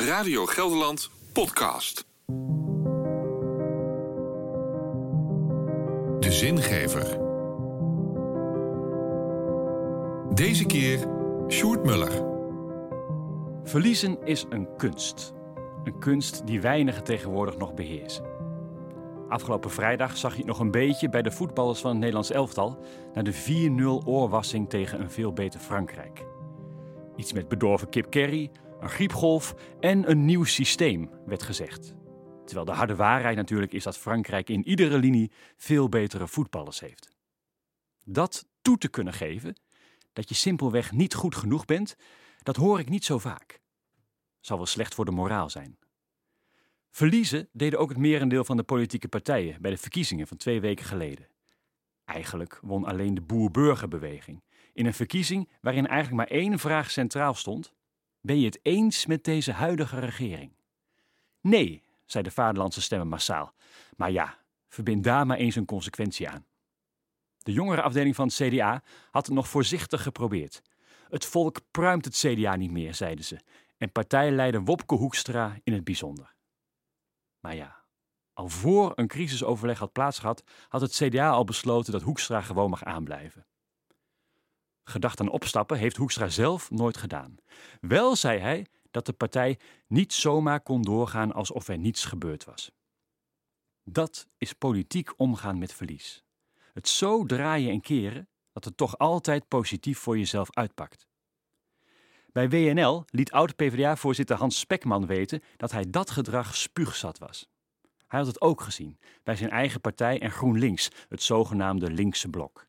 Radio Gelderland podcast. De zingever. Deze keer Sjoerd Muller. Verliezen is een kunst. Een kunst die weinigen tegenwoordig nog beheersen. Afgelopen vrijdag zag je het nog een beetje bij de voetballers van het Nederlands elftal na de 4-0 oorwassing tegen een veel beter Frankrijk. Iets met bedorven kip curry, een griepgolf en een nieuw systeem, werd gezegd. Terwijl de harde waarheid natuurlijk is dat Frankrijk in iedere linie veel betere voetballers heeft. Dat toe te kunnen geven, dat je simpelweg niet goed genoeg bent, dat hoor ik niet zo vaak. Zal wel slecht voor de moraal zijn. Verliezen deden ook het merendeel van de politieke partijen bij de verkiezingen van twee weken geleden. Eigenlijk won alleen de boer-burgerbeweging. In een verkiezing waarin eigenlijk maar één vraag centraal stond: Ben je het eens met deze huidige regering? Nee, zei de vaderlandse stemmen massaal. Maar ja, verbind daar maar eens een consequentie aan. De jongere afdeling van het CDA had het nog voorzichtig geprobeerd. Het volk pruimt het CDA niet meer, zeiden ze, en partijleider Wopke Hoekstra in het bijzonder. Maar ja, al voor een crisisoverleg had plaatsgehad, had het CDA al besloten dat Hoekstra gewoon mag aanblijven. Gedacht aan opstappen heeft Hoekstra zelf nooit gedaan. Wel zei hij dat de partij niet zomaar kon doorgaan alsof er niets gebeurd was. Dat is politiek omgaan met verlies. Het zo draaien en keren dat het toch altijd positief voor jezelf uitpakt. Bij WNL liet oud-PVDA-voorzitter Hans Spekman weten dat hij dat gedrag spuugzat was. Hij had het ook gezien bij zijn eigen partij en GroenLinks, het zogenaamde linkse blok.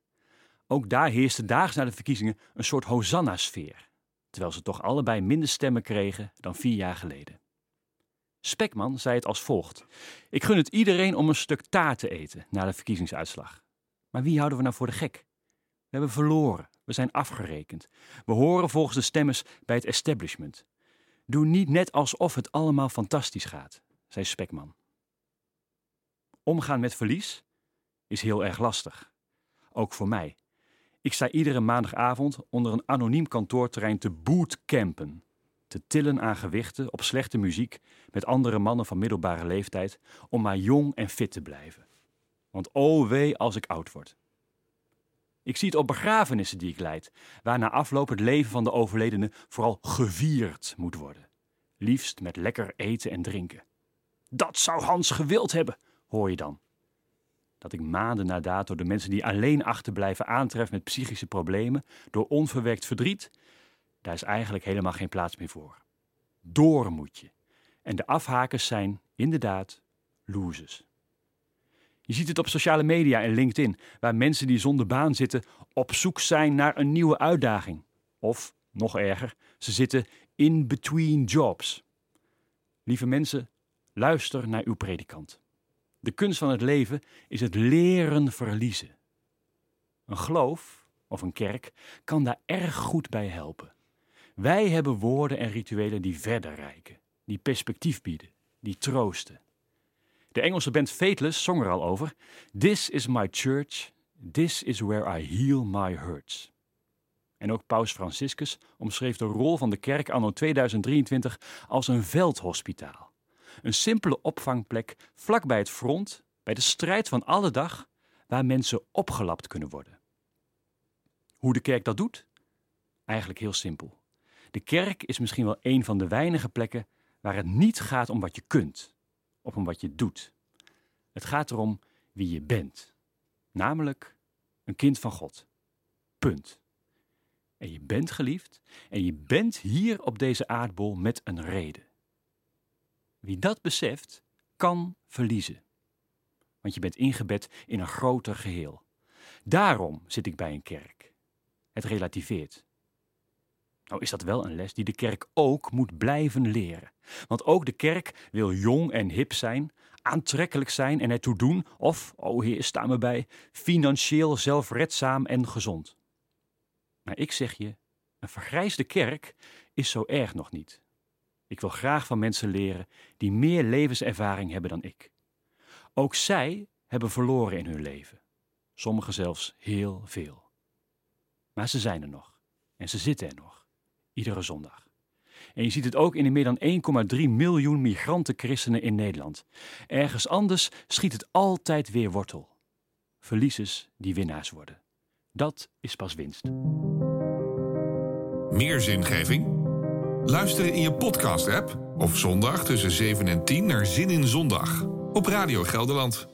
Ook daar heerste daags na de verkiezingen een soort Hosanna-sfeer, terwijl ze toch allebei minder stemmen kregen dan vier jaar geleden. Spekman zei het als volgt: Ik gun het iedereen om een stuk taart te eten na de verkiezingsuitslag. Maar wie houden we nou voor de gek? We hebben verloren. We zijn afgerekend. We horen volgens de stemmers bij het establishment. Doe niet net alsof het allemaal fantastisch gaat, zei Spekman. Omgaan met verlies is heel erg lastig. Ook voor mij. Ik sta iedere maandagavond onder een anoniem kantoorterrein te bootcampen. Te tillen aan gewichten op slechte muziek met andere mannen van middelbare leeftijd om maar jong en fit te blijven. Want oh wee als ik oud word. Ik zie het op begrafenissen die ik leid, waar na afloop het leven van de overledene vooral gevierd moet worden. Liefst met lekker eten en drinken. Dat zou Hans gewild hebben, hoor je dan. Dat ik maanden na dato de mensen die alleen achterblijven aantref met psychische problemen door onverwerkt verdriet, daar is eigenlijk helemaal geen plaats meer voor. Door moet je. En de afhakers zijn inderdaad losers. Je ziet het op sociale media en LinkedIn, waar mensen die zonder baan zitten op zoek zijn naar een nieuwe uitdaging. Of, nog erger, ze zitten in between jobs. Lieve mensen, luister naar uw predikant. De kunst van het leven is het leren verliezen. Een geloof of een kerk kan daar erg goed bij helpen. Wij hebben woorden en rituelen die verder reiken, die perspectief bieden, die troosten. De Engelse band Fateless zong er al over. This is my church, this is where I heal my hurts. En ook Paus Franciscus omschreef de rol van de kerk anno 2023 als een veldhospitaal. Een simpele opvangplek vlak bij het front, bij de strijd van alle dag, waar mensen opgelapt kunnen worden. Hoe de kerk dat doet? Eigenlijk heel simpel. De kerk is misschien wel een van de weinige plekken waar het niet gaat om wat je kunt, op om wat je doet. Het gaat erom wie je bent. Namelijk een kind van God. Punt. En je bent geliefd en je bent hier op deze aardbol met een reden. Wie dat beseft, kan verliezen. Want je bent ingebed in een groter geheel. Daarom zit ik bij een kerk. Het relativeert. Nou is dat wel een les die de kerk ook moet blijven leren. Want ook de kerk wil jong en hip zijn, aantrekkelijk zijn en ertoe doen, of, oh heer, sta me bij, financieel zelfredzaam en gezond. Maar ik zeg je, een vergrijsde kerk is zo erg nog niet. Ik wil graag van mensen leren die meer levenservaring hebben dan ik. Ook zij hebben verloren in hun leven. Sommigen zelfs heel veel. Maar ze zijn er nog en ze zitten er nog iedere zondag. En je ziet het ook in de meer dan 1,3 miljoen migranten christenen in Nederland. Ergens anders schiet het altijd weer wortel. Verliezers die winnaars worden. Dat is pas winst. Meer zingeving? Luisteren in je podcast-app of zondag tussen 7 en 10 naar Zin in Zondag op Radio Gelderland.